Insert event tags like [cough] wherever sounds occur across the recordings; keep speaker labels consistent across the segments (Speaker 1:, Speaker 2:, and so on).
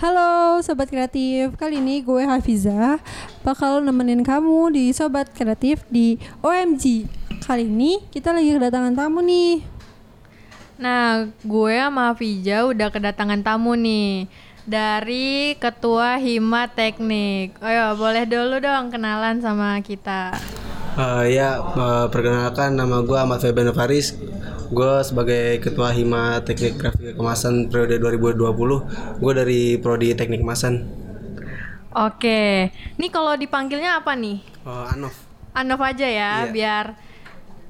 Speaker 1: Halo Sobat Kreatif, kali ini gue Hafiza bakal nemenin kamu di Sobat Kreatif di OMG Kali ini kita lagi kedatangan tamu nih
Speaker 2: Nah, gue sama Fija udah kedatangan tamu nih dari Ketua Hima Teknik. Ayo, boleh dulu dong kenalan sama kita.
Speaker 3: Uh, ya, uh, perkenalkan nama gue Ahmad Febian Faris. Gue sebagai Ketua Hima Teknik Grafik Kemasan periode 2020. Gue dari Prodi Teknik Kemasan.
Speaker 2: Oke, ini kalau dipanggilnya apa nih?
Speaker 3: Uh, Anov.
Speaker 2: Anov aja ya,
Speaker 3: Iya.
Speaker 2: biar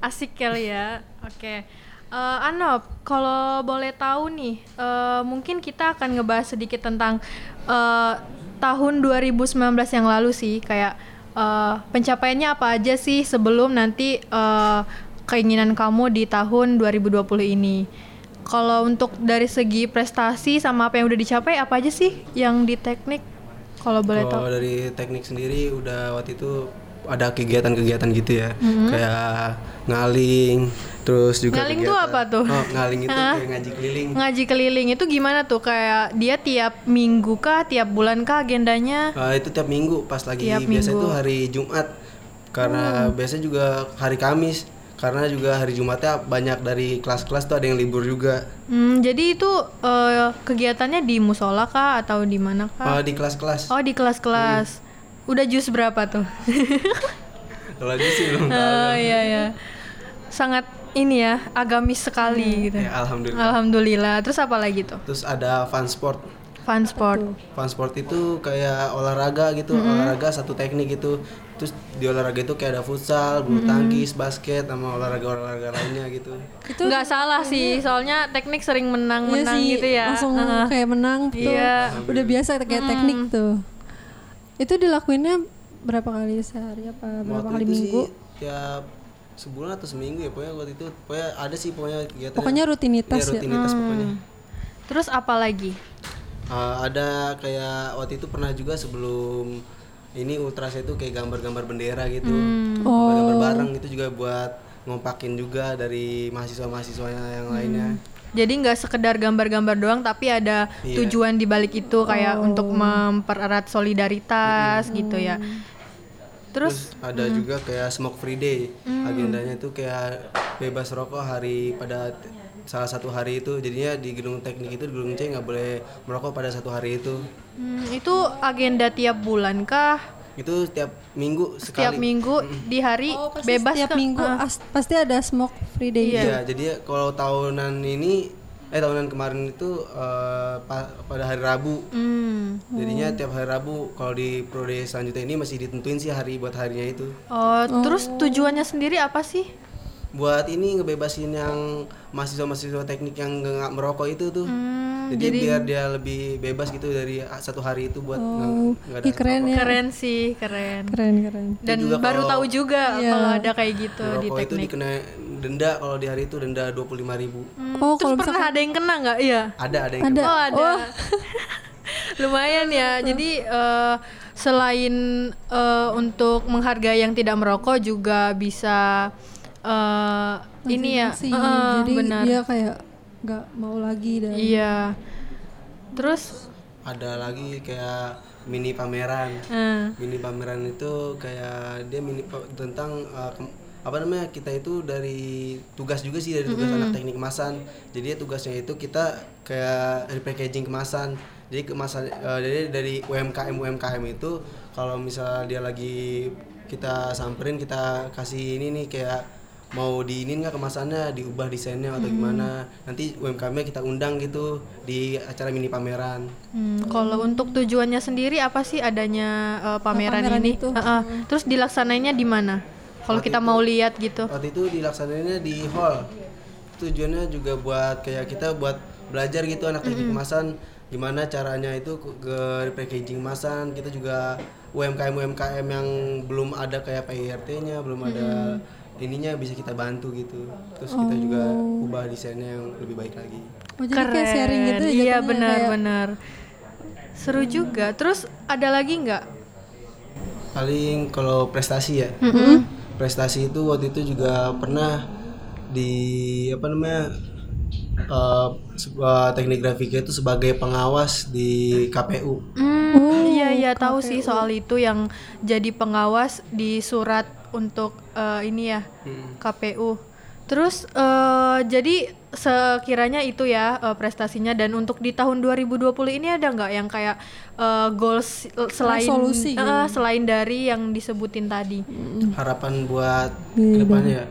Speaker 2: asik kali ya. Oke. Eh, Anov, kalau boleh tahu nih, eh, mungkin kita akan ngebahas sedikit tentang eh, tahun 2019 yang lalu sih, kayak eh, pencapaiannya apa aja sih sebelum nanti eh, keinginan kamu di tahun 2020 ini. Kalau untuk dari segi prestasi sama apa yang udah dicapai, apa aja sih yang di teknik? Kalau boleh tahu.
Speaker 3: Kalau dari teknik sendiri udah waktu itu ada kegiatan-kegiatan gitu ya, kayak ngaling, terus juga.
Speaker 2: Ngaling tuh
Speaker 3: kegiatan-
Speaker 2: apa tuh?
Speaker 3: Oh, ngaling itu kayak ngaji keliling.
Speaker 2: Ngaji keliling itu gimana tuh? Kayak dia tiap minggu kah, tiap bulan kah agendanya?
Speaker 3: Uh, itu tiap minggu pas lagi
Speaker 2: Tiap
Speaker 3: biasa
Speaker 2: minggu.
Speaker 3: itu hari Jumat karena biasanya juga hari Kamis karena juga hari Jumatnya banyak dari kelas-kelas tuh ada yang libur juga
Speaker 2: Hmm, jadi itu eh, kegiatannya di musola kah atau di mana kah?
Speaker 3: Uh, di kelas-kelas
Speaker 2: Oh di kelas-kelas. Udah jus berapa tuh? [laughs]
Speaker 3: kalau lagi sih belum tahu
Speaker 2: oh iya ya. Sangat ini ya agamis sekali gitu.
Speaker 3: ya alhamdulillah
Speaker 2: Alhamdulillah. Terus apa lagi tuh?
Speaker 3: terus ada fun sport
Speaker 2: Fun sport.
Speaker 3: fun sport itu kayak olahraga gitu olahraga satu teknik gitu terus di olahraga itu kayak ada futsal bulu tangkis basket sama olahraga olahraga lainnya gitu
Speaker 1: Itu
Speaker 2: Nggak salah sih, soalnya teknik sering
Speaker 1: Iya
Speaker 2: menang-menang
Speaker 1: sih,
Speaker 2: gitu ya.
Speaker 1: langsung
Speaker 2: Heeh.
Speaker 1: kayak menang tuh
Speaker 2: Iya.
Speaker 1: Udah biasa kayak teknik tuh Itu dilakuinnya berapa kali sehari apa berapa
Speaker 3: Waktu
Speaker 1: kali
Speaker 3: itu
Speaker 1: minggu?
Speaker 3: sih tiap sebulan atau seminggu ya pokoknya waktu itu pokoknya ada sih pokoknya kegiatan
Speaker 1: Pokoknya rutinitas ya?
Speaker 3: rutinitas pokoknya
Speaker 2: Terus apa lagi?
Speaker 3: Uh, ada kayak waktu itu pernah juga sebelum ini ultras itu kayak gambar-gambar bendera gitu.
Speaker 2: Hmm.
Speaker 3: gambar-gambar
Speaker 1: Oh.
Speaker 3: bareng itu juga buat ngompakin juga dari mahasiswa-mahasiswanya yang lainnya.
Speaker 2: Jadi nggak sekedar gambar-gambar doang, tapi ada
Speaker 3: Iya.
Speaker 2: tujuan di balik itu kayak untuk mempererat solidaritas gitu ya. Terus,
Speaker 3: terus ada juga kayak smoke free day. Agendanya itu kayak bebas rokok hari pada salah satu hari itu jadinya di gedung teknik itu di gedung C nggak boleh merokok pada satu hari itu
Speaker 2: hmm, itu agenda tiap bulan kah?
Speaker 3: itu tiap minggu
Speaker 2: Setiap
Speaker 3: sekali
Speaker 2: minggu di hari
Speaker 1: Oh, pasti
Speaker 2: bebas
Speaker 1: setiap
Speaker 2: kah?
Speaker 1: minggu as- pasti ada smoke free day
Speaker 2: Iya.
Speaker 3: Iya, jadi kalau tahunan ini eh tahunan kemarin itu eh, pa- pada hari Rabu.
Speaker 2: Hmm.
Speaker 3: Jadinya tiap hari Rabu kalau di prode selanjutnya ini masih ditentuin sih hari buat harinya itu.
Speaker 2: Oh, terus tujuannya sendiri apa sih?
Speaker 3: Buat ini ngebebasin yang mahasiswa-mahasiswa teknik yang nggak merokok itu tuh.
Speaker 2: Hmm,
Speaker 3: jadi, biar dia lebih bebas gitu dari satu hari itu buat nggak nggak ada
Speaker 1: Ih, keren ya
Speaker 2: keren sih, keren.
Speaker 1: Keren keren
Speaker 2: Dan
Speaker 3: juga
Speaker 2: baru
Speaker 3: kalau-
Speaker 2: tahu juga
Speaker 1: Iya.
Speaker 2: kalau ada kayak gitu di
Speaker 3: merokok itu
Speaker 2: teknik.
Speaker 3: dikena denda kalau di hari itu denda 25.000 ribu.
Speaker 2: Hmm,
Speaker 1: Oh,
Speaker 2: terus pernah ada yang kena nggak? Iya.
Speaker 3: Ada ada yang
Speaker 1: Ada.
Speaker 2: Oh ada.
Speaker 1: Oh. [laughs]
Speaker 2: Lumayan ya. [laughs] Jadi eh, selain eh, untuk menghargai yang tidak merokok juga bisa eh, ini ya.
Speaker 1: Sih,
Speaker 2: eh,
Speaker 1: jadi
Speaker 2: benar.
Speaker 1: dia kayak nggak mau lagi dan
Speaker 2: Iya. Terus
Speaker 3: ada lagi kayak mini pameran.
Speaker 2: eh,
Speaker 3: mini pameran itu kayak dia mini tentang uh, apa namanya kita itu dari tugas juga sih dari tugas anak teknik kemasan jadi tugasnya itu kita kayak repackaging kemasan jadi kemasan uh, jadi dari UMKM UMKM itu kalau misalnya dia lagi kita samperin kita kasih ini nih kayak mau diinin nggak kemasannya diubah desainnya atau gimana nanti UMKM-nya kita undang gitu di acara mini pameran
Speaker 2: hmm, kalau untuk tujuannya sendiri apa sih adanya eh, pameran,
Speaker 1: pameran
Speaker 2: ini?
Speaker 1: itu.
Speaker 2: Eh, eh. Terus dilaksanainya di mana? Kalau kita mau lihat gitu.
Speaker 3: waktu itu dilaksanainnya di hall tujuannya juga buat kayak kita buat belajar gitu anak teknik kemasan gimana caranya itu ke- packaging kemasan kita juga UMKM UMKM yang belum ada kayak PIRT-nya belum ada ininya bisa kita bantu gitu. Terus kita juga ubah desainnya yang lebih baik lagi.
Speaker 1: Oh, jadi kayak sharing gitu ya
Speaker 2: Iya
Speaker 1: jatuhnya, kayak-
Speaker 2: benar-benar. Seru juga. Terus ada lagi nggak?
Speaker 3: paling kalau prestasi ya. Prestasi itu waktu itu juga pernah di apa namanya eh, sebuah teknik grafika itu sebagai pengawas di KPU.
Speaker 2: Hmm, iya iya tahu sih soal itu yang jadi pengawas di surat untuk eh, ini ya KPU. Terus eh, jadi sekiranya itu ya eh, prestasinya dan untuk di tahun 2020 ini ada nggak yang kayak eh, goals selain
Speaker 1: Resolusi gitu.
Speaker 2: eh, selain dari yang disebutin tadi?
Speaker 3: Harapan buat ke depannya ya.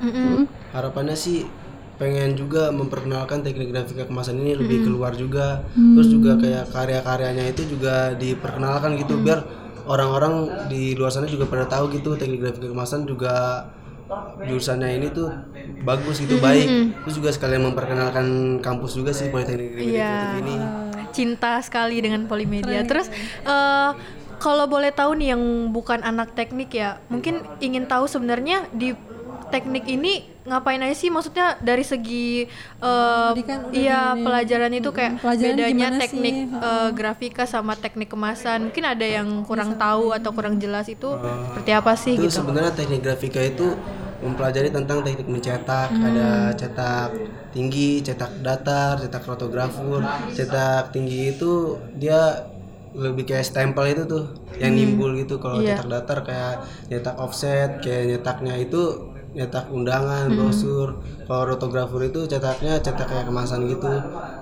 Speaker 3: Harapannya sih pengen juga memperkenalkan teknik grafika kemasan ini lebih keluar juga. Terus juga kayak karya-karyanya itu juga diperkenalkan gitu biar orang-orang di luar sana juga pada tahu gitu teknik grafika kemasan juga jurusannya ini tuh bagus gitu baik terus juga sekalian memperkenalkan kampus juga sih politeknik Kreatif
Speaker 2: Iya.
Speaker 3: ini
Speaker 2: cinta sekali dengan polimedia. Terus eh, kalau boleh tahu nih yang bukan anak teknik ya, mungkin ingin tahu sebenarnya di teknik ini ngapain aja sih? Maksudnya dari segi
Speaker 1: kan udah
Speaker 2: iya
Speaker 1: ini.
Speaker 2: pelajaran itu kayak
Speaker 1: pelajaran
Speaker 2: bedanya
Speaker 1: sih?
Speaker 2: teknik eh, grafika sama teknik kemasan. Mungkin ada yang kurang tahu atau kurang jelas itu seperti apa sih
Speaker 3: itu
Speaker 2: gitu?
Speaker 3: sebenarnya teknik grafika itu mempelajari tentang teknik mencetak ada cetak tinggi cetak datar cetak rotografur cetak tinggi itu dia lebih kayak stempel itu tuh yang nimbul gitu kalau
Speaker 2: Iya.
Speaker 3: cetak datar kayak nyetak offset kayak nyetaknya itu nyetak undangan brosur. Kalau rotografur itu cetaknya cetak kayak kemasan gitu.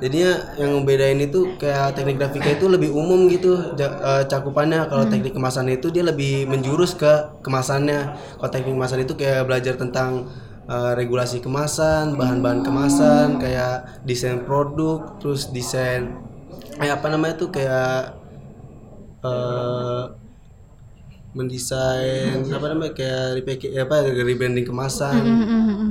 Speaker 3: Jadinya yang membedain itu kayak teknik grafika itu lebih umum gitu ja- eh, cakupannya. Kalau teknik kemasan itu dia lebih menjurus ke kemasannya. Kalau teknik kemasan itu kayak belajar tentang eh, regulasi kemasan bahan-bahan kemasan kayak desain produk terus desain eh apa namanya tuh kayak eh mendesain apa namanya kayak repack apa rebranding kemasan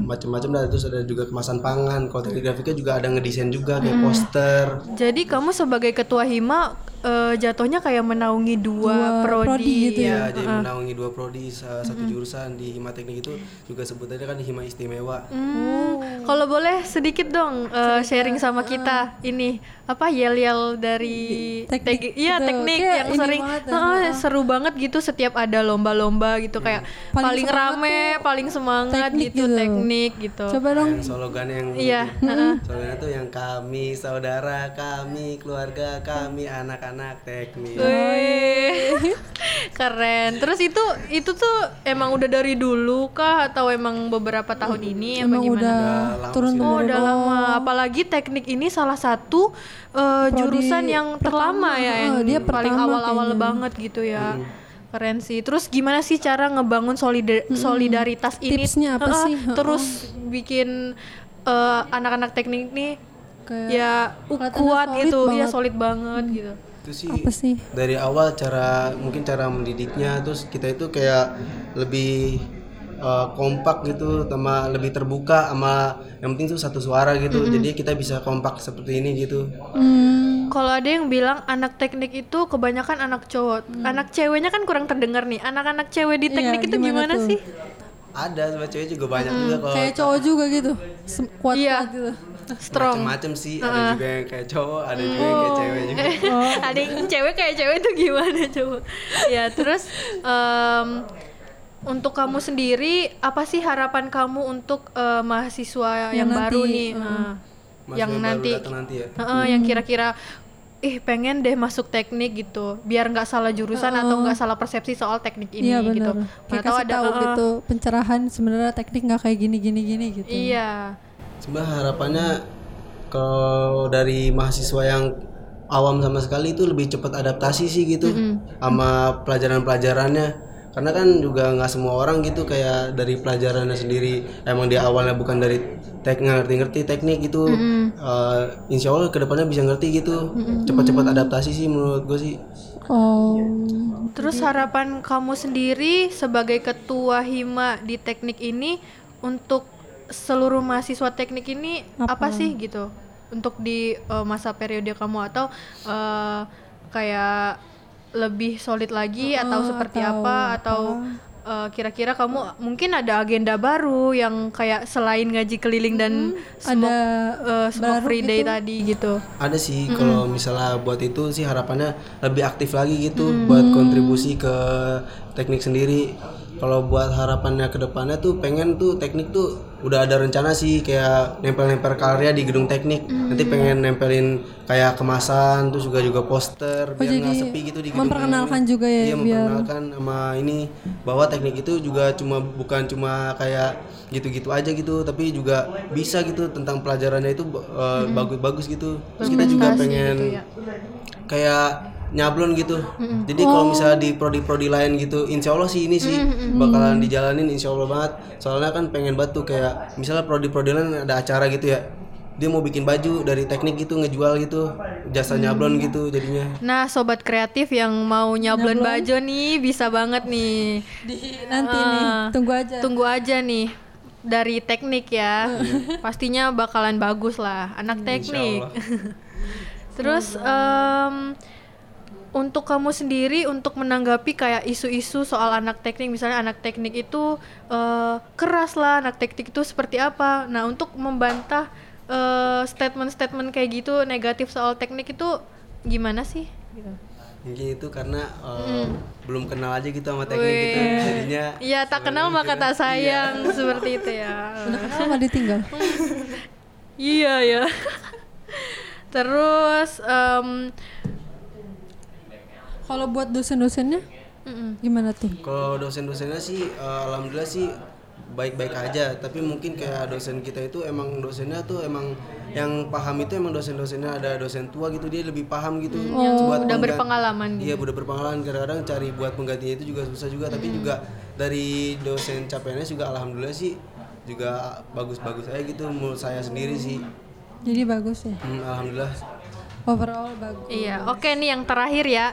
Speaker 3: macam-macam dah terus ada juga kemasan pangan. Kalau teknik grafika juga ada ngedesain juga kayak poster.
Speaker 2: Jadi kamu sebagai ketua hima eh, jatuhnya kayak menaungi dua,
Speaker 1: Dua
Speaker 2: prodi,
Speaker 1: prodi gitu
Speaker 2: ya.
Speaker 3: ya jadi menaungi dua prodi sa- satu jurusan di hima teknik itu juga sebutannya kan hima istimewa
Speaker 2: Hmm, Kalau boleh sedikit dong eh, sharing sama kita ini apa yel-yel dari
Speaker 1: Teknik
Speaker 2: iya
Speaker 1: gitu.
Speaker 2: teknik
Speaker 1: Kayak
Speaker 2: yang sering
Speaker 1: banget.
Speaker 2: Heeh, seru banget gitu setiap ada lomba-lomba gitu kayak paling,
Speaker 1: Paling semangat
Speaker 2: rame, paling semangat
Speaker 1: teknik
Speaker 2: gitu,
Speaker 1: gitu.
Speaker 2: teknik gitu.
Speaker 1: Coba dong.
Speaker 3: yang slogan yang
Speaker 2: Iya,
Speaker 3: itu.
Speaker 2: heeh.
Speaker 3: slogannya tuh yang kami saudara kami keluarga kami anak-anak teknik
Speaker 2: Wih, [laughs] keren. Terus itu itu tuh emang udah dari dulu kah atau emang beberapa tahun ini apa
Speaker 1: Emang
Speaker 2: gimana?
Speaker 1: udah
Speaker 3: lama
Speaker 1: turun
Speaker 3: sih.
Speaker 2: Oh, udah lama. Apalagi teknik ini salah satu eh, jurusan yang terlama ya, yang
Speaker 1: eh, dia
Speaker 2: paling
Speaker 1: pertama
Speaker 2: awal-awal banget gitu ya. Keren sih. Terus gimana sih cara ngebangun solida- solidaritas ini?
Speaker 1: Tipsnya apa
Speaker 2: Eh,
Speaker 1: sih?
Speaker 2: Terus bikin eh, anak-anak teknik nih
Speaker 1: Kayak
Speaker 2: ya kuat gitu, ya
Speaker 1: banget.
Speaker 2: solid banget gitu.
Speaker 3: Itu sih
Speaker 1: apa sih?
Speaker 3: dari awal cara mungkin cara mendidiknya terus kita itu kayak lebih uh, kompak gitu sama lebih terbuka sama yang penting tuh satu suara gitu jadi kita bisa kompak seperti ini gitu
Speaker 1: Hmm,
Speaker 2: Kalau ada yang bilang anak teknik itu kebanyakan anak cowok, anak ceweknya kan kurang terdengar nih. Anak-anak cewek di
Speaker 1: Iya,
Speaker 2: teknik itu
Speaker 1: gimana
Speaker 2: gimana,
Speaker 1: tuh?
Speaker 2: sih?
Speaker 3: ada sama cewek juga banyak juga kalau
Speaker 1: kayak cowok juga gitu. Sem- Kuat-kuat
Speaker 2: Iya.
Speaker 1: gitu.
Speaker 2: Strong.
Speaker 3: macam-macam sih. Ada juga yang kayak cowok ada juga yang kayak cewek juga.
Speaker 2: Ada yang cewek kayak cewek itu gimana coba? ya terus em, untuk kamu sendiri apa sih harapan kamu untuk eh, mahasiswa yang,
Speaker 1: Yang
Speaker 2: baru
Speaker 1: nanti,
Speaker 2: nih?
Speaker 1: uh.
Speaker 3: Mas
Speaker 2: yang
Speaker 3: baru
Speaker 2: nanti,
Speaker 3: datang nanti ya?
Speaker 2: Heeh, yang kira-kira ih pengen deh masuk teknik gitu. Biar nggak salah jurusan atau nggak salah persepsi soal teknik ini
Speaker 1: Iya
Speaker 2: gitu.
Speaker 1: Kayak
Speaker 2: tahu
Speaker 1: kasih tahu
Speaker 2: heeh,
Speaker 1: gitu pencerahan sebenarnya teknik nggak kayak gini gini gini gitu.
Speaker 2: iya
Speaker 3: sebenarnya harapannya kalau dari mahasiswa yang awam sama sekali itu lebih cepat adaptasi sih gitu sama pelajaran-pelajarannya. Karena kan juga nggak semua orang gitu kayak dari pelajarannya sendiri. Emang dia awalnya bukan dari teknik ngerti-ngerti teknik gitu. Eh, insya Allah ke depannya bisa ngerti gitu. Cepat-cepat adaptasi sih menurut gue sih.
Speaker 1: Oh.
Speaker 2: Terus harapan kamu sendiri sebagai ketua hima di teknik ini untuk seluruh mahasiswa teknik ini apa, sih gitu? Untuk di eh, masa periode kamu atau eh, kayak lebih solid lagi atau seperti
Speaker 1: atau
Speaker 2: apa? atau kira-kira kamu mungkin ada agenda baru yang kayak selain ngaji keliling dan smoke,
Speaker 1: ada
Speaker 2: eh, smoke
Speaker 1: baru
Speaker 2: free day
Speaker 1: gitu?
Speaker 2: tadi gitu.
Speaker 3: ada sih kalau misalnya buat itu sih harapannya lebih aktif lagi gitu buat kontribusi ke teknik sendiri kalau buat harapannya ke depannya tuh pengen tuh teknik tuh udah ada rencana sih kayak nempel-nempel karya di gedung teknik. Nanti pengen nempelin kayak kemasan terus juga juga poster biar nggak sepi gitu di gedung.
Speaker 1: memperkenalkan juga ya,
Speaker 3: Iya memperkenalkan sama ini bahwa teknik itu juga cuma bukan cuma kayak gitu-gitu aja gitu tapi juga bisa gitu tentang pelajarannya itu eh, bagus-bagus gitu. Terus kita juga pengen kayak nyablon gitu. Jadi kalau misalnya di prodi-prodi lain gitu, insya Allah sih ini sih bakalan dijalanin insya Allah banget. Soalnya kan pengen banget tuh kayak misalnya prodi-prodi lain ada acara gitu ya. Dia mau bikin baju dari teknik gitu ngejual gitu, jasa nyablon gitu jadinya.
Speaker 2: Nah, sobat kreatif yang mau nyablon baju nih bisa banget nih.
Speaker 1: di nanti nih tunggu aja
Speaker 2: Tunggu aja nih dari teknik ya. Pastinya bakalan bagus lah anak teknik. [laughs] Terus em, untuk kamu sendiri untuk menanggapi kayak isu-isu soal anak teknik misalnya anak teknik itu eh, keras lah anak teknik itu seperti apa. Nah, untuk membantah eh, statement-statement kayak gitu negatif soal teknik itu gimana sih? Gitu.
Speaker 3: Mungkin itu karena eh, belum kenal aja gitu sama teknik gitu. Jadinya
Speaker 2: Iya, tak kenal maka tak sayang seperti itu ya.
Speaker 1: udah kenal malah ditinggal
Speaker 2: Iya ya. Terus em,
Speaker 1: kalau buat dosen-dosennya
Speaker 2: mm-mm.
Speaker 1: gimana tuh
Speaker 3: Kalau dosen-dosennya sih eh, alhamdulillah sih baik-baik aja, tapi mungkin kayak dosen kita itu emang dosennya tuh emang yang paham itu emang dosen-dosennya ada dosen tua gitu dia lebih paham gitu buat
Speaker 2: udah
Speaker 3: penggan-
Speaker 2: berpengalaman gitu.
Speaker 3: Iya, udah berpengalaman kadang-kadang cari buat penggantinya itu juga susah juga, tapi juga dari dosen CPNS juga alhamdulillah sih juga bagus-bagus aja gitu menurut saya sendiri sih.
Speaker 1: jadi bagus ya
Speaker 3: Hmm, alhamdulillah.
Speaker 1: overall bagus
Speaker 2: Iya, oke nih yang terakhir ya.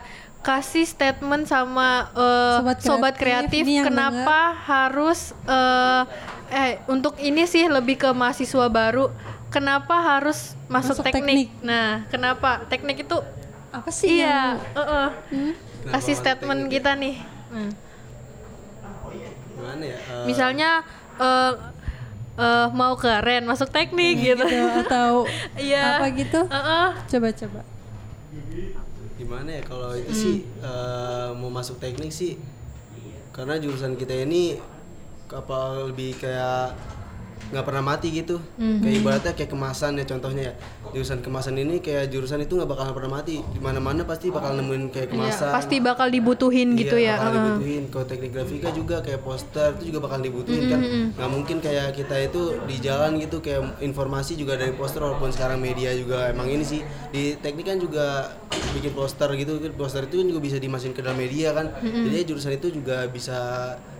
Speaker 2: Kasih statement sama eh,
Speaker 1: Sobat
Speaker 2: sobat,
Speaker 1: kreatif
Speaker 2: kreatif,
Speaker 1: nih yang
Speaker 2: kenapa harus eh eh untuk ini sih lebih ke mahasiswa baru. Kenapa harus masuk,
Speaker 1: Masuk
Speaker 2: teknik? Nah, kenapa teknik itu
Speaker 1: apa sih
Speaker 2: iya,
Speaker 1: yang-
Speaker 2: eh-eh.
Speaker 3: Kenapa
Speaker 2: Kasih
Speaker 3: masuk
Speaker 2: statement
Speaker 3: teknik?
Speaker 2: kita nih. Hmm.
Speaker 3: Gimana ya? Eh,
Speaker 2: Misalnya eh eh, mau keren masuk teknik gitu.
Speaker 1: gitu atau [laughs]
Speaker 2: Iya.
Speaker 1: apa gitu
Speaker 2: Heeh.
Speaker 1: coba coba
Speaker 3: gimana ya kalau itu sih eh, mau masuk teknik sih. Karena jurusan kita ini apa lebih kayak nggak pernah mati gitu. Kayak ibaratnya kayak kemasan ya contohnya ya. Jurusan kemasan ini kayak jurusan itu nggak bakalan pernah mati. Di mana mana pasti bakal nemuin kayak
Speaker 2: Iya,
Speaker 3: kemasan.
Speaker 2: pasti bakal dibutuhin gitu
Speaker 3: Iya,
Speaker 2: ya.
Speaker 3: bakal
Speaker 2: Heeh.
Speaker 3: dibutuhin. Kalau teknik grafika juga kayak poster itu juga bakal dibutuhin kan. Nggak mungkin kayak kita itu di jalan gitu kayak informasi juga dari poster walaupun sekarang media juga emang ini sih. Di teknik kan juga bikin poster gitu poster itu kan juga bisa dimasukin ke dalam media kan. Jadi jurusan itu juga bisa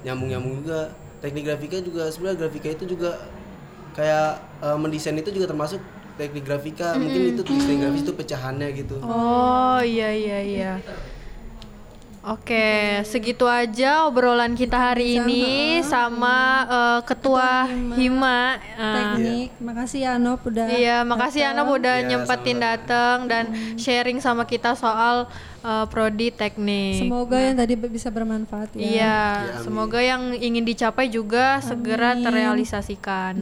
Speaker 3: nyambung nyambung juga. Teknik grafika juga sebenarnya grafika itu juga kayak eh, mendesain itu juga termasuk teknik grafika. Mungkin itu teknik grafis itu pecahannya gitu.
Speaker 2: Oh iya iya iya. Oke, segitu aja obrolan kita hari ini sama eh, ketua Hima. Eh,
Speaker 1: teknik. Makasih ya Anop udah
Speaker 2: Iya, makasih Anop udah
Speaker 3: Iya,
Speaker 2: nyempetin datang dan sharing sama kita soal eh, prodi teknik.
Speaker 1: semoga yang tadi bisa bermanfaat ya.
Speaker 2: Iya, semoga yang ingin dicapai juga segera terrealisasikan.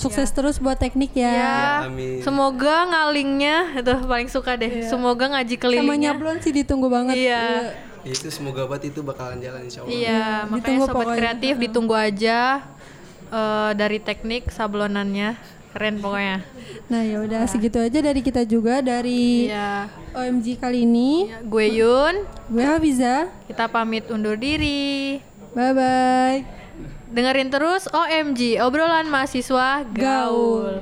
Speaker 1: sukses terus buat teknik ya.
Speaker 2: Ya,
Speaker 3: amin.
Speaker 2: semoga ngalingnya itu paling suka deh. Semoga ngaji
Speaker 1: sama
Speaker 2: kelilingnya.
Speaker 1: nyablon sih ditunggu banget.
Speaker 2: Iya.
Speaker 3: Ya, itu semoga banget itu bakalan jalan insya Allah.
Speaker 2: Iya, makanya
Speaker 1: Ditunggu
Speaker 2: sobat
Speaker 1: pokoknya.
Speaker 2: kreatif ditunggu aja eh, dari teknik sablonannya. Keren pokoknya.
Speaker 1: nah ya udah segitu aja dari kita juga dari
Speaker 2: Iya.
Speaker 1: OMG kali ini
Speaker 2: Ya, Gue Yun,
Speaker 1: gue Hafiza
Speaker 2: kita pamit undur diri.
Speaker 1: bye bye
Speaker 2: Dengerin terus OMG, obrolan mahasiswa gaul.